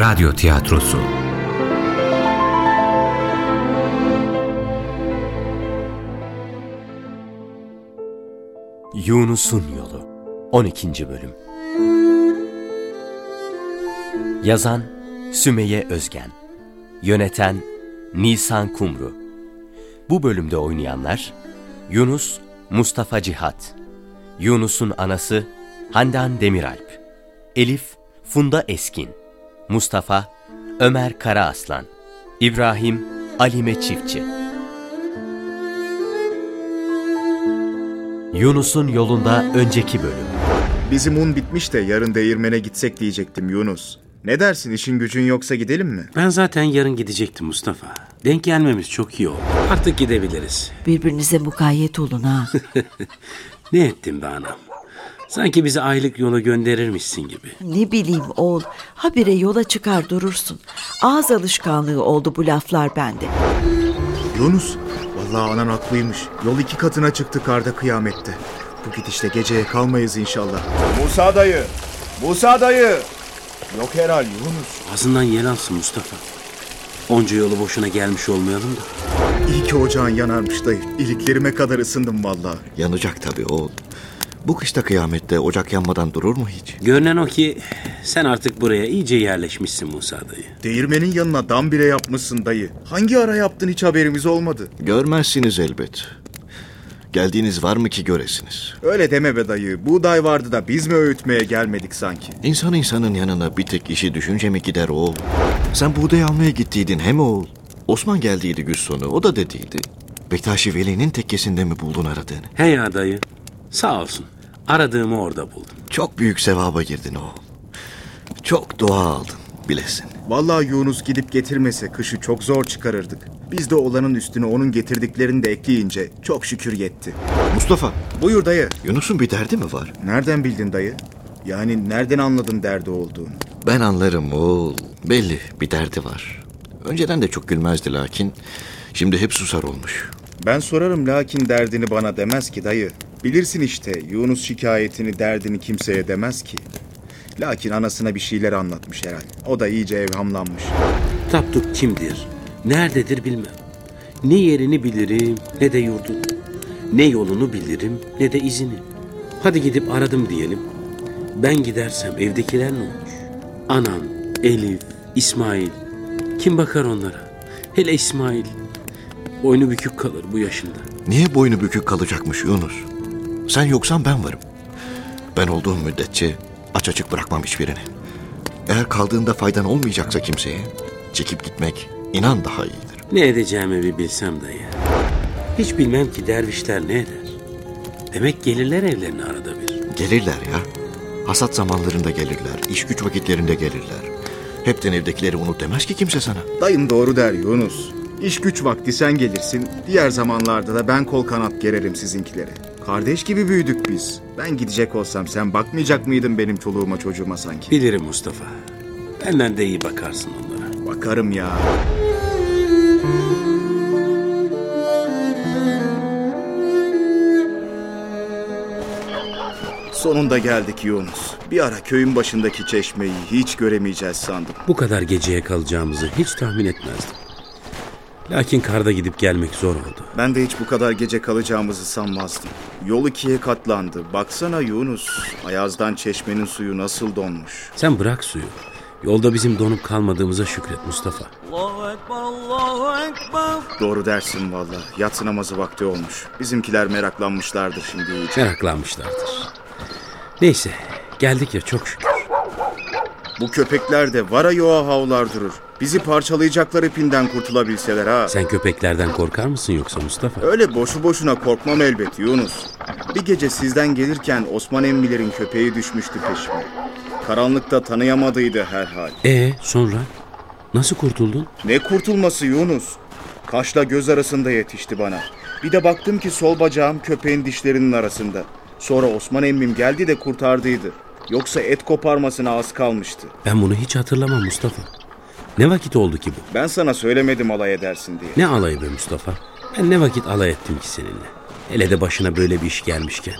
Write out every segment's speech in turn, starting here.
Radyo Tiyatrosu. Yunus'un Yolu 12. Bölüm. Yazan Sümeyye Özgen. Yöneten Nisan Kumru. Bu bölümde oynayanlar Yunus Mustafa Cihat Yunus'un anası Handan Demiralp Elif Funda Eskin Mustafa Ömer Karaaslan İbrahim Alime Çiftçi Yunus'un yolunda önceki bölüm Bizim un bitmiş de yarın değirmene gitsek diyecektim Yunus. Ne dersin işin gücün yoksa gidelim mi? Ben zaten yarın gidecektim Mustafa. Denk gelmemiz çok iyi oldu. Artık gidebiliriz. Birbirinize mukayyet olun ha. Ne ettin be anam? Sanki bizi aylık yola gönderirmişsin gibi. ne bileyim oğul. Habire yola çıkar durursun. Ağız alışkanlığı oldu bu laflar bende. Yunus, vallahi anan haklıymış. Yol iki katına çıktı karda kıyamette. Bu gidişle geceye kalmayız inşallah. Musa dayı, Musa dayı. Yok herhal Yunus. Ağzından yel alsın Mustafa. Onca yolu boşuna gelmiş olmayalım da. İyi ki ocağın yanarmış dayı. İliklerime kadar ısındım vallahi. Yanacak tabii oğul. Bu kışta kıyamette ocak yanmadan durur mu hiç? Görünen o ki sen artık buraya iyice yerleşmişsin Musa dayı. Değirmenin yanına dam bile yapmışsın dayı. Hangi ara yaptın hiç haberimiz olmadı. Görmezsiniz elbet. Geldiğiniz var mı ki göresiniz? Öyle deme be dayı. Buğday vardı da biz mi öğütmeye gelmedik sanki? İnsan insanın yanına bir tek işi düşünce mi gider oğul? Sen buğday almaya gittiydin hem oğul. Osman geldiydi güz sonu, o da dediydi. Bektaşi Veli'nin tekkesinde mi buldun aradığını? He ya dayı. Sağ olsun. Aradığımı orada buldum. Çok büyük sevaba girdin oğul. Çok dua aldın, bilesin. Vallahi Yunus gidip getirmese kışı çok zor çıkarırdık. Biz de olanın üstüne onun getirdiklerini de ekleyince çok şükür yetti. Mustafa, Buyur dayı. Yunus'un bir derdi mi var? Nereden bildin dayı? Yani nereden anladın derdi olduğunu? Ben anlarım oğul. Belli bir derdi var. Önceden de çok gülmezdi lakin şimdi hep susar olmuş. Ben sorarım lakin derdini bana demez ki dayı. Bilirsin işte Yunus şikayetini derdini kimseye demez ki. Lakin anasına bir şeyler anlatmış herhal. O da iyice evhamlanmış. Tapduk kimdir? Nerededir bilmem. Ne yerini bilirim ne de yurdunu. Ne yolunu bilirim ne de izini. Hadi gidip aradım diyelim. Ben gidersem evdekiler ne olur? Anam, Elif, İsmail. Kim bakar onlara? Hele İsmail. Boynu bükük kalır bu yaşında. Niye boynu bükük kalacakmış Yunus? Sen yoksan ben varım. Ben olduğum müddetçe aç açık bırakmam hiçbirini. Eğer kaldığında faydan olmayacaksa kimseye çekip gitmek inan daha iyidir. Ne edeceğimi bir bilsem dayı. Hiç bilmem ki dervişler ne eder. Demek gelirler evlerine arada bir. Gelirler ya. Hasat zamanlarında gelirler, iş güç vakitlerinde gelirler. Hepten evdekileri unut demez ki kimse sana. Dayın doğru der Yunus. İş güç vakti sen gelirsin. Diğer zamanlarda da ben kol kanat gererim sizinkilere. Kardeş gibi büyüdük biz. Ben gidecek olsam sen bakmayacak mıydın benim çoluğuma çocuğuma sanki? Bilirim Mustafa. Benden de iyi bakarsın onlara. Bakarım ya. Sonunda geldik Yunus. Bir ara köyün başındaki çeşmeyi hiç göremeyeceğiz sandım. Bu kadar geceye kalacağımızı hiç tahmin etmezdim. Lakin karda gidip gelmek zor oldu. Ben de hiç bu kadar gece kalacağımızı sanmazdım. Yol ikiye katlandı. Baksana Yunus. Ayaz'dan çeşmenin suyu nasıl donmuş. Sen bırak suyu. Yolda bizim donup kalmadığımıza şükret Mustafa. Doğru dersin valla. Yatsı namazı vakti olmuş. Bizimkiler meraklanmışlardır şimdi iyice. Meraklanmışlardır. Neyse geldik ya çok şükür. Bu köpekler de vara yoğa havlar durur. Bizi parçalayacaklar ipinden kurtulabilseler ha. Sen köpeklerden korkar mısın yoksa Mustafa? Öyle boşu boşuna korkmam elbet Yunus. Bir gece sizden gelirken Osman emmilerin köpeği düşmüştü peşime. Karanlıkta tanıyamadıydı herhal. E sonra? Nasıl kurtuldun? Ne kurtulması Yunus? Kaşla göz arasında yetişti bana. Bir de baktım ki sol bacağım köpeğin dişlerinin arasında. Sonra Osman emmim geldi de kurtardıydı. Yoksa et koparmasına az kalmıştı. Ben bunu hiç hatırlamam Mustafa. Ne vakit oldu ki bu? Ben sana söylemedim alay edersin diye. Ne alayı be Mustafa? Ben ne vakit alay ettim ki seninle? Hele de başına böyle bir iş gelmişken.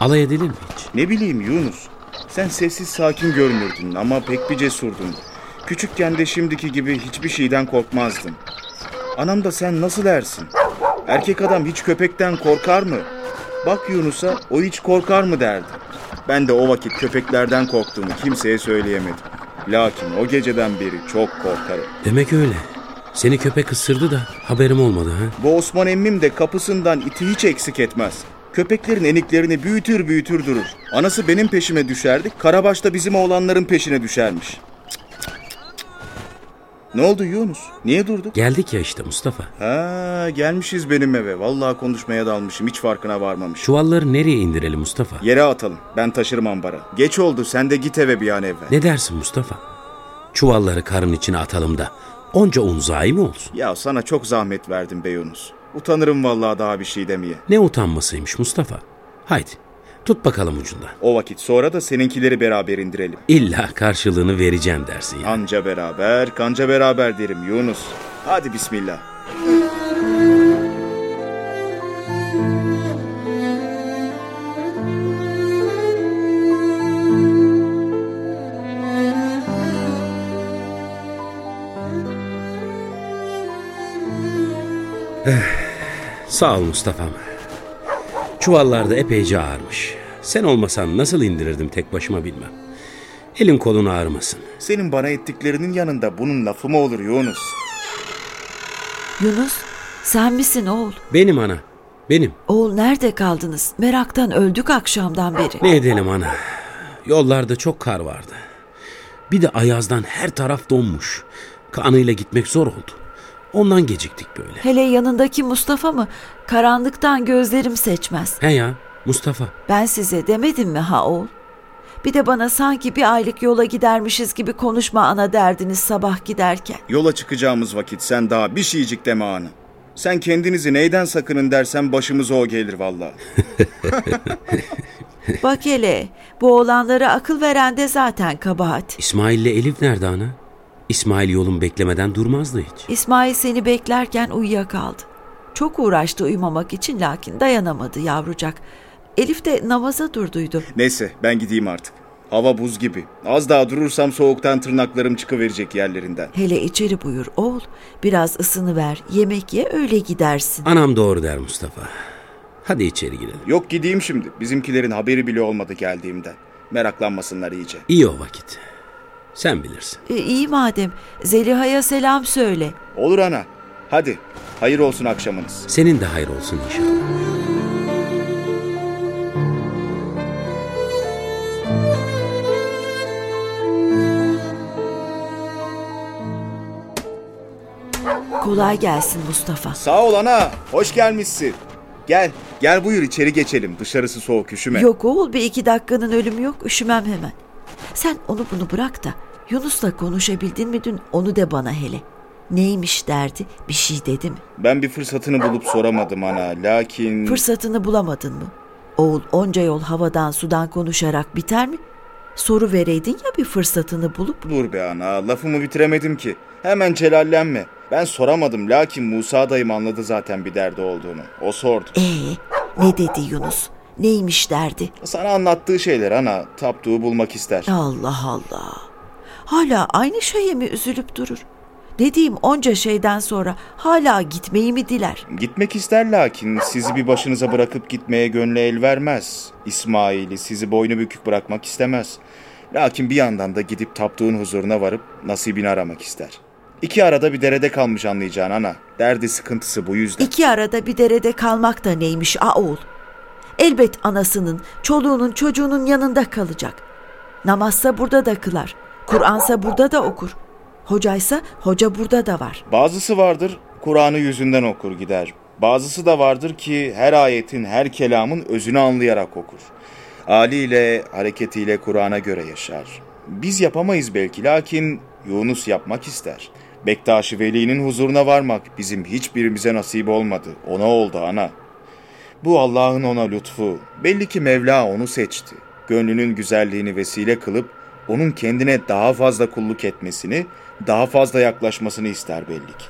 Alay edilir mi hiç? Ne bileyim Yunus. Sen sessiz sakin görünürdün ama pek bir cesurdun. Küçükken de şimdiki gibi hiçbir şeyden korkmazdım. Anam da sen nasıl ersin? Erkek adam hiç köpekten korkar mı? Bak Yunus'a o hiç korkar mı derdi. Ben de o vakit köpeklerden korktuğumu kimseye söyleyemedim. Lakin o geceden beri çok korkarım. Demek öyle. Seni köpek ısırdı da haberim olmadı ha. Bu Osman emmim de kapısından iti hiç eksik etmez. Köpeklerin eniklerini büyütür büyütür durur. Anası benim peşime düşerdi, Karabaş da bizim oğlanların peşine düşermiş. Ne oldu Yunus? Niye durduk? Geldik ya işte Mustafa. Ha gelmişiz benim eve. Vallahi konuşmaya dalmışım. Hiç farkına varmamışım. Çuvalları nereye indirelim Mustafa? Yere atalım. Ben taşırım ambara. Geç oldu. Sen de git eve bir an evvel. Ne dersin Mustafa? Çuvalları karın içine atalım da onca un zayi mi olsun? Ya sana çok zahmet verdim be Yunus. Utanırım vallahi daha bir şey demeye. Ne utanmasıymış Mustafa? Haydi tut bakalım ucundan. O vakit sonra da seninkileri beraber indirelim. İlla karşılığını vereceğim dersin ya. Anca beraber, kanca beraber derim Yunus. Hadi bismillah. Sağ ol Mustafa'm. Çuvallarda epeyce ağırmış. Sen olmasan nasıl indirirdim tek başıma bilmem. Elin kolun ağrımasın. Senin bana ettiklerinin yanında bunun lafı mı olur Yunus? Yunus sen misin oğul? Benim ana, benim. Oğul nerede kaldınız? Meraktan öldük akşamdan beri. Ne edelim ana? Yollarda çok kar vardı. Bir de ayazdan her taraf donmuş. Kanıyla gitmek zor oldu. Ondan geciktik böyle. Hele yanındaki Mustafa mı? Karanlıktan gözlerim seçmez. He ya, Mustafa. Ben size demedim mi ha oğul? Bir de bana sanki bir aylık yola gidermişiz gibi konuşma ana derdiniz sabah giderken. Yola çıkacağımız vakit sen daha bir şeycik deme anı. Sen kendinizi neyden sakının dersen başımıza o gelir vallahi. Bak hele bu oğlanlara akıl veren de zaten kabahat. İsmail ile Elif nerede ana? İsmail yolun beklemeden durmazdı hiç. İsmail seni beklerken uyuyakaldı. Çok uğraştı uyumamak için lakin dayanamadı yavrucak. Elif de namaza durduydu. Neyse ben gideyim artık. Hava buz gibi. Az daha durursam soğuktan tırnaklarım çıkıverecek yerlerinden. Hele içeri buyur oğul. Biraz ısını ver, yemek ye öyle gidersin. Anam doğru der Mustafa. Hadi içeri girelim. Yok gideyim şimdi. Bizimkilerin haberi bile olmadı geldiğimden. Meraklanmasınlar iyice. İyi o vakit. Sen bilirsin. E, iyi madem. Zeliha'ya selam söyle. Olur ana. Hadi. Hayır olsun akşamınız. Senin de hayır olsun inşallah. Kolay gelsin Mustafa. Sağ ol ana. Hoş gelmişsin. Gel. Gel buyur içeri geçelim. Dışarısı soğuk üşüme. Yok oğul bir iki dakikanın ölümü yok üşümem hemen. Sen onu bunu bırak da Yunus'la konuşabildin mi dün onu de bana hele. Neymiş derdi bir şey dedi mi? Ben bir fırsatını bulup soramadım ana. Lakin... Fırsatını bulamadın mı? Oğul onca yol havadan sudan konuşarak biter mi? Soru vereydin ya bir fırsatını bulup. Dur be ana. Lafımı bitiremedim ki. Hemen celallenme. Ben soramadım. Lakin Musa dayım anladı zaten bir derdi olduğunu. O sordu. Ee, ne dedi Yunus? Neymiş derdi? Sana anlattığı şeyler ana. Taptuğu bulmak ister. Allah Allah. Hala aynı şeye mi üzülüp durur? Dediğim onca şeyden sonra hala gitmeyi mi diler? Gitmek ister lakin sizi bir başınıza bırakıp gitmeye gönlü el vermez. İsmail'i sizi boynu bükük bırakmak istemez. Lakin bir yandan da gidip taptuğun huzuruna varıp nasibini aramak ister. İki arada bir derede kalmış anlayacağın ana. Derdi sıkıntısı bu yüzden. İki arada bir derede kalmak da neymiş a oğul? Elbet anasının, çoluğunun, çocuğunun yanında kalacak. Namazsa burada da kılar. Kur'ansa burada da okur. Hocaysa hoca burada da var. Bazısı vardır Kur'an'ı yüzünden okur gider. Bazısı da vardır ki her ayetin, her kelamın özünü anlayarak okur. Haliyle, hareketiyle Kur'an'a göre yaşar. Biz yapamayız belki lakin Yunus yapmak ister. Bektaş-ı Veli'nin huzuruna varmak bizim hiçbirimize nasip olmadı. Ona oldu ana. Bu Allah'ın ona lütfu. Belli ki Mevla onu seçti. Gönlünün güzelliğini vesile kılıp onun kendine daha fazla kulluk etmesini, daha fazla yaklaşmasını ister belli ki.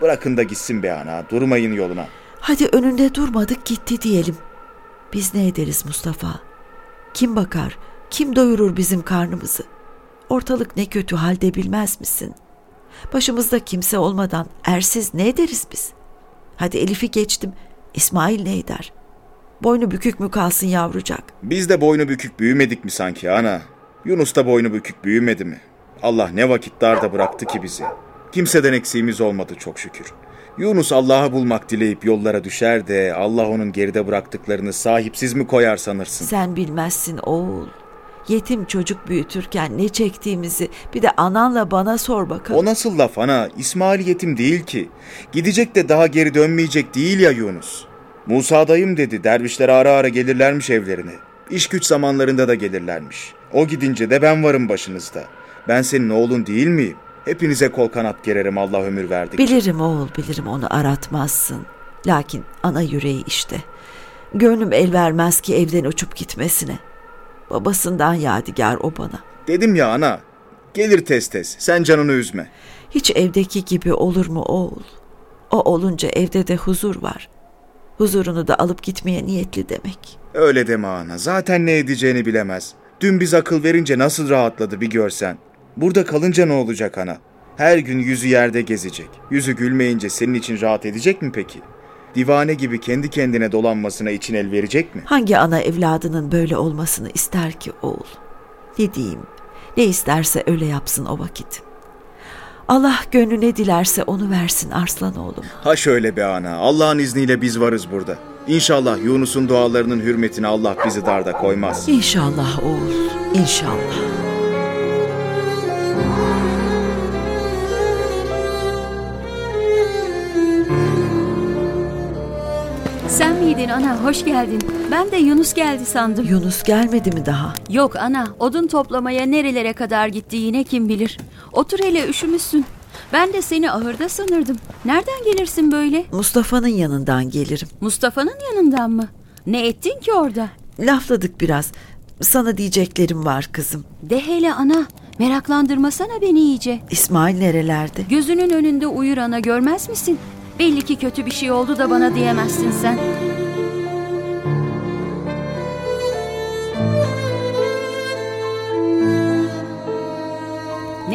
Bırakın da gitsin be ana, durmayın yoluna. Hadi önünde durmadık gitti diyelim. Biz ne ederiz Mustafa? Kim bakar, kim doyurur bizim karnımızı? Ortalık ne kötü halde bilmez misin? Başımızda kimse olmadan ersiz ne ederiz biz? Hadi Elif'i geçtim. İsmail ne eder? Boynu bükük mü kalsın yavrucak? Biz de boynu bükük büyümedik mi sanki ana? Yunus da boynu bükük büyümedi mi? Allah ne vakit darda bıraktı ki bizi. Kimseden eksiğimiz olmadı çok şükür. Yunus Allah'ı bulmak dileyip yollara düşer de Allah onun geride bıraktıklarını sahipsiz mi koyar sanırsın? Sen bilmezsin oğul. Yetim çocuk büyütürken ne çektiğimizi bir de ananla bana sor bakalım. O nasıl laf ana? İsmail yetim değil ki. Gidecek de daha geri dönmeyecek değil ya Yunus. Musa dayım dedi dervişler ara ara gelirlermiş evlerine. İş güç zamanlarında da gelirlermiş. O gidince de ben varım başınızda. Ben senin oğlun değil miyim? Hepinize kol kanat gererim Allah ömür verdik. Bilirim oğul bilirim onu aratmazsın. Lakin ana yüreği işte. Gönlüm el vermez ki evden uçup gitmesine. Babasından yadigar o bana. Dedim ya ana. Gelir tez tez. Sen canını üzme. Hiç evdeki gibi olur mu oğul? O olunca evde de huzur var. Huzurunu da alıp gitmeye niyetli demek. Öyle deme ana. Zaten ne edeceğini bilemez. Dün biz akıl verince nasıl rahatladı bir görsen. Burada kalınca ne olacak ana? Her gün yüzü yerde gezecek. Yüzü gülmeyince senin için rahat edecek mi peki? Divane gibi kendi kendine dolanmasına için el verecek mi? Hangi ana evladının böyle olmasını ister ki oğul? Ne diyeyim? Ne isterse öyle yapsın o vakit. Allah gönlü ne dilerse onu versin arslan oğlum. Ha şöyle be ana. Allah'ın izniyle biz varız burada. İnşallah Yunus'un dualarının hürmetine Allah bizi darda koymaz. İnşallah oğul, inşallah. Ana? Hoş geldin. Ben de Yunus geldi sandım. Yunus gelmedi mi daha? Yok ana, odun toplamaya nerelere kadar gitti yine kim bilir. Otur hele üşümüşsün. Ben de seni ahırda sanırdım. Nereden gelirsin böyle? Mustafa'nın yanından gelirim. Mustafa'nın yanından mı? Ne ettin ki orada? Lafladık biraz. Sana diyeceklerim var kızım. De hele ana. Meraklandırmasana beni iyice. İsmail nerelerde? Gözünün önünde uyur ana görmez misin? Belli ki kötü bir şey oldu da bana diyemezsin sen.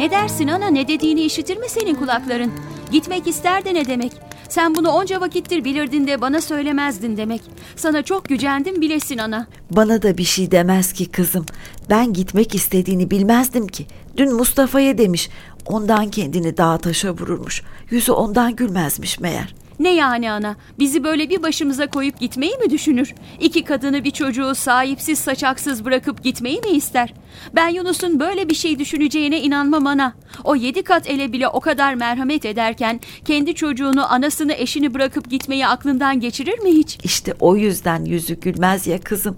Ne dersin ana ne dediğini işitir mi senin kulakların? Gitmek ister de ne demek? Sen bunu onca vakittir bilirdin de bana söylemezdin demek. Sana çok gücendim bilesin ana. Bana da bir şey demez ki kızım. Ben gitmek istediğini bilmezdim ki. Dün Mustafa'ya demiş. Ondan kendini dağa taşa vururmuş. Yüzü ondan gülmezmiş meğer. Ne yani ana? Bizi böyle bir başımıza koyup gitmeyi mi düşünür? İki kadını bir çocuğu sahipsiz saçaksız bırakıp gitmeyi mi ister? Ben Yunus'un böyle bir şey düşüneceğine inanmam ana. O yedi kat ele bile o kadar merhamet ederken kendi çocuğunu anasını eşini bırakıp gitmeyi aklından geçirir mi hiç? İşte o yüzden yüzü gülmez ya kızım.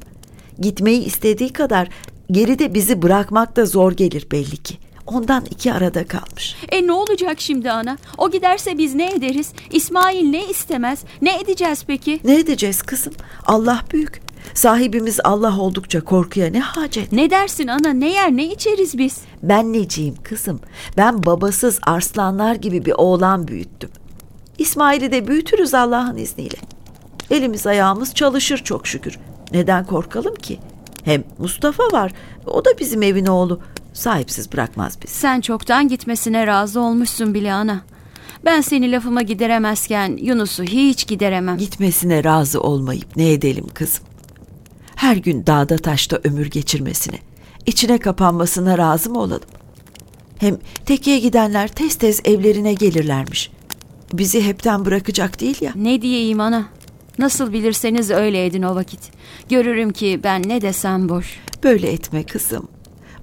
Gitmeyi istediği kadar geride bizi bırakmak da zor gelir belli ki. Ondan iki arada kalmış. E ne olacak şimdi ana? O giderse biz ne ederiz? İsmail ne istemez? Ne edeceğiz peki? Ne edeceğiz kızım? Allah büyük. Sahibimiz Allah oldukça korkuya ne hacet? Ne dersin ana? Ne yer ne içeriz biz? Ben neciyim kızım? Ben babasız arslanlar gibi bir oğlan büyüttüm. İsmail'i de büyütürüz Allah'ın izniyle. Elimiz ayağımız çalışır çok şükür. Neden korkalım ki? Hem Mustafa var. O da bizim evin oğlu. Sahipsiz bırakmaz bizi. Sen çoktan gitmesine razı olmuşsun bile ana. Ben seni lafıma gideremezken Yunus'u hiç gideremem. Gitmesine razı olmayıp ne edelim kızım? Her gün dağda taşta ömür geçirmesine, içine kapanmasına razı mı olalım? Hem tekeye gidenler tez tez evlerine gelirlermiş. Bizi hepten bırakacak değil ya. Ne diyeyim ana? Nasıl bilirseniz öyle edin o vakit. Görürüm ki ben ne desem boş. Böyle etme kızım.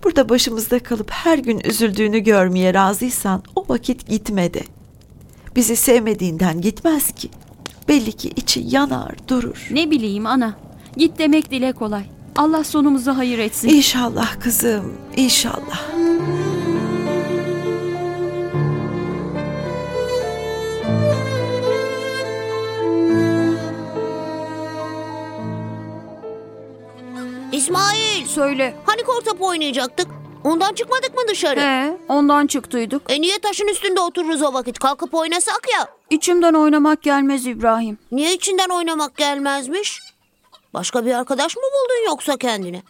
Burada başımızda kalıp her gün üzüldüğünü görmeye razıysan o vakit gitme de. Bizi sevmediğinden gitmez ki. Belli ki içi yanar durur. Ne bileyim ana. Git demek dile kolay. Allah sonumuzu hayır etsin. İnşallah kızım, inşallah. İsmail, Söyle. hani kor topu oynayacaktık? Ondan çıkmadık mı dışarı? He, ondan çıktıydık. E niye taşın üstünde otururuz o vakit? Kalkıp oynasak ya. İçimden oynamak gelmez İbrahim. Niye içinden oynamak gelmezmiş? Başka bir arkadaş mı buldun yoksa kendine?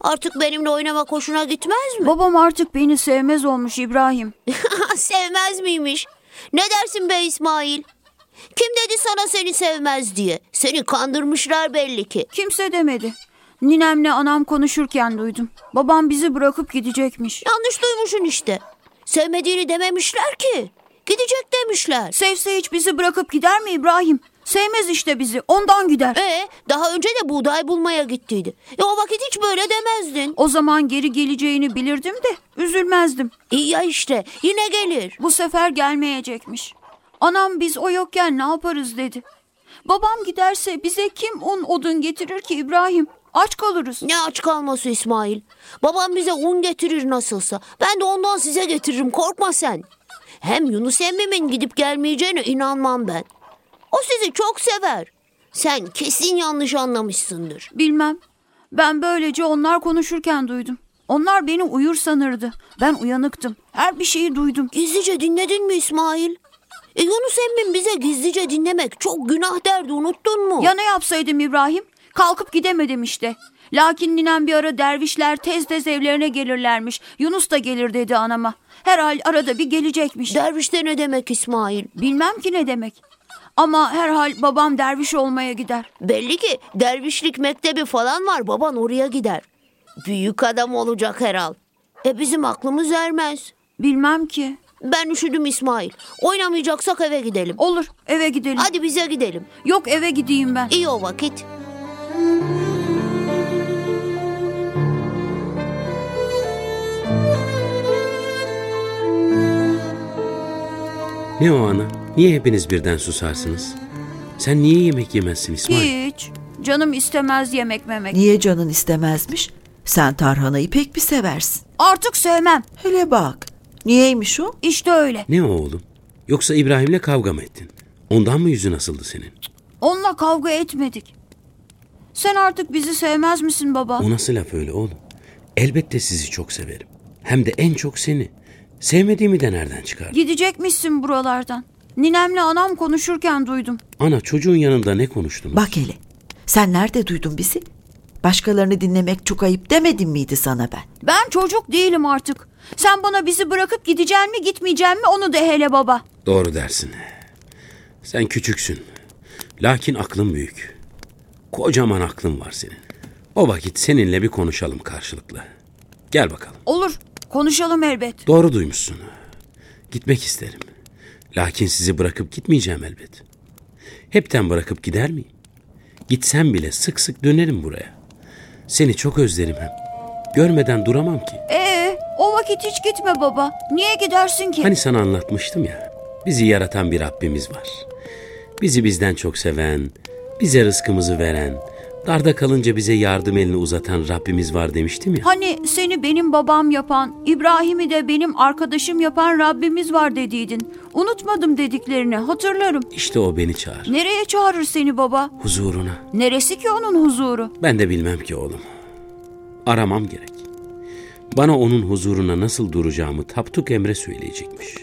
Artık benimle oynamak hoşuna gitmez mi? Babam artık beni sevmez olmuş İbrahim. Sevmez miymiş? Ne dersin be İsmail? Kim dedi sana seni sevmez diye? Seni kandırmışlar belli ki. Kimse demedi. Ninemle anam konuşurken duydum. Babam bizi bırakıp gidecekmiş. Yanlış duymuşsun işte. Sevmediğini dememişler ki. Gidecek demişler. Sevse hiç bizi bırakıp gider mi İbrahim? Sevmez işte bizi. Ondan gider. E daha önce de buğday bulmaya gittiydi. E o vakit hiç böyle demezdin. O zaman geri geleceğini bilirdim de üzülmezdim. İyi ya işte yine gelir. Bu sefer gelmeyecekmiş. Anam biz o yokken ne yaparız dedi. Babam giderse bize kim un odun getirir ki İbrahim? Aç kalırız. Ne aç kalması İsmail. Babam bize un getirir nasılsa. Ben de ondan size getiririm korkma sen. Hem Yunus emmimin gidip gelmeyeceğine inanmam ben. O sizi çok sever. Sen kesin yanlış anlamışsındır. Bilmem. Ben böylece onlar konuşurken duydum. Onlar beni uyur sanırdı. Ben uyanıktım. Her bir şeyi duydum. Gizlice dinledin mi İsmail? E Yunus emmim bize gizlice dinlemek çok günah derdi unuttun mu? Ya ne yapsaydım İbrahim? Kalkıp gidemedim işte. Lakin ninem bir ara dervişler tez tez evlerine gelirlermiş. Yunus da gelir dedi anama. Herhal arada bir gelecekmiş. Derviş de ne demek İsmail? Bilmem ki ne demek. Ama herhal babam derviş olmaya gider. Belli ki dervişlik mektebi falan var baban oraya gider. Büyük adam olacak herhal. E bizim aklımız ermez. Bilmem ki. Ben üşüdüm İsmail. Oynamayacaksak eve gidelim. Olur eve gidelim. Hadi bize gidelim. Yok eve gideyim ben. İyi o vakit. Ne o ana? Niye hepiniz birden susarsınız? Sen niye yemek yemezsin İsmail? Hiç. Canım istemez yemek memek. Niye canın istemezmiş? Sen tarhanayı pek bir seversin. Artık sevmem. Hele bak. Niyeymiş o? İşte öyle. Ne o oğlum? Yoksa İbrahim'le kavga mı ettin? Ondan mı yüzün asıldı senin? Onunla kavga etmedik. Sen artık bizi sevmez misin baba? O nasıl laf öyle oğlum? Elbette sizi çok severim. Hem de en çok seni. Sevmediğimi de nereden çıkardın? Gidecekmişsin buralardan. Ninemle anam konuşurken duydum. Ana çocuğun yanında ne konuştunuz? Bak hele. Sen nerede duydun bizi? Başkalarını dinlemek çok ayıp demedim miydi sana ben? Ben çocuk değilim artık. Sen bana bizi bırakıp gideceksin mi gitmeyeceksin mi onu de hele baba. Doğru dersin. Sen küçüksün. Lakin aklın büyük. Kocaman aklın var senin. O vakit seninle bir konuşalım karşılıklı. Gel bakalım. Olur konuşalım elbet. Doğru duymuşsun. Gitmek isterim. Lakin sizi bırakıp gitmeyeceğim elbet. Hepten bırakıp gider miyim? Gitsem bile sık sık dönerim buraya. Seni çok özlerim hem. Görmeden duramam ki. Ee, o vakit hiç gitme baba. Niye gidersin ki? Hani sana anlatmıştım ya. Bizi yaratan bir Rabbimiz var. Bizi bizden çok seven, bize rızkımızı veren, darda kalınca bize yardım elini uzatan Rabbimiz var demiştim ya. Hani seni benim babam yapan, İbrahim'i de benim arkadaşım yapan Rabbimiz var dediydin. Unutmadım dediklerini hatırlarım. İşte o beni çağır. Nereye çağırır seni baba? Huzuruna. Neresi ki onun huzuru? Ben de bilmem ki oğlum. Aramam gerek. Bana onun huzuruna nasıl duracağımı Tapduk Emre söyleyecekmiş.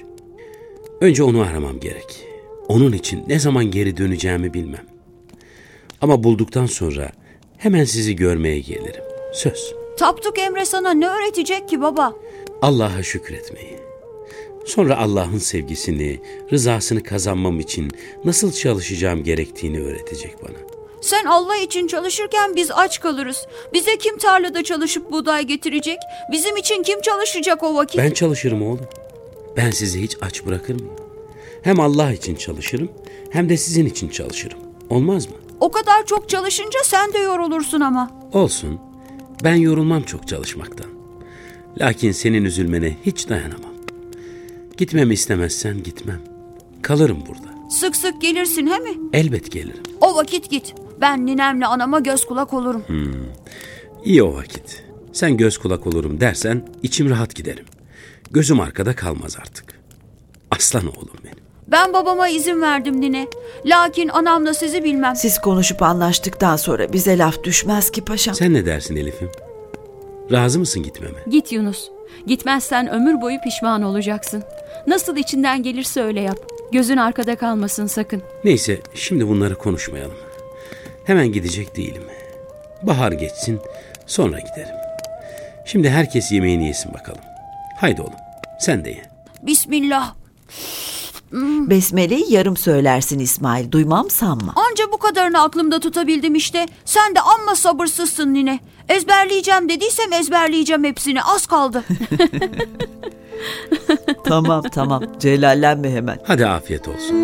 Önce onu aramam gerek. Onun için ne zaman geri döneceğimi bilmem. Ama bulduktan sonra hemen sizi görmeye gelirim. Söz. Tapduk Emre sana ne öğretecek ki baba? Allah'a şükretmeyi. Sonra Allah'ın sevgisini, rızasını kazanmam için nasıl çalışacağım gerektiğini öğretecek bana. Sen Allah için çalışırken biz aç kalırız. Bize kim tarlada çalışıp buğday getirecek? Bizim için kim çalışacak o vakit? Ben çalışırım oğlum. Ben sizi hiç aç bırakır mıyım? Hem Allah için çalışırım hem de sizin için çalışırım. Olmaz mı? O kadar çok çalışınca sen de yorulursun ama. Olsun. Ben yorulmam çok çalışmaktan. Lakin senin üzülmene hiç dayanamam. Gitmemi istemezsen gitmem. Kalırım burada. Sık sık gelirsin he mi? Elbet gelirim. O vakit git. Ben ninemle anama göz kulak olurum. İyi o vakit. Sen göz kulak olurum dersen içim rahat giderim. Gözüm arkada kalmaz artık. Aslan oğlum benim. Ben babama izin verdim nine. Lakin anamla sizi bilmem. Siz konuşup anlaştıktan sonra bize laf düşmez ki paşam. Sen ne dersin Elif'im? Razı mısın gitmeme? Git Yunus. Gitmezsen ömür boyu pişman olacaksın. Nasıl içinden gelirse öyle yap. Gözün arkada kalmasın sakın. Neyse şimdi bunları konuşmayalım. Hemen gidecek değilim. Bahar geçsin sonra giderim. Şimdi herkes yemeğini yesin bakalım. Haydi oğlum sen de ye. Bismillah. Besmele'yi yarım söylersin İsmail. Duymam sanma. Anca bu kadarını aklımda tutabildim işte. Sen de amma sabırsızsın nine. Ezberleyeceğim dediysem ezberleyeceğim hepsini. Az kaldı. tamam tamam. Celallenme hemen. Hadi afiyet olsun.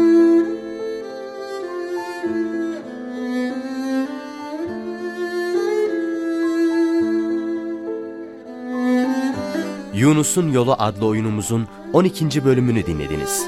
Yunus'un Yolu adlı oyunumuzun 12. bölümünü dinlediniz.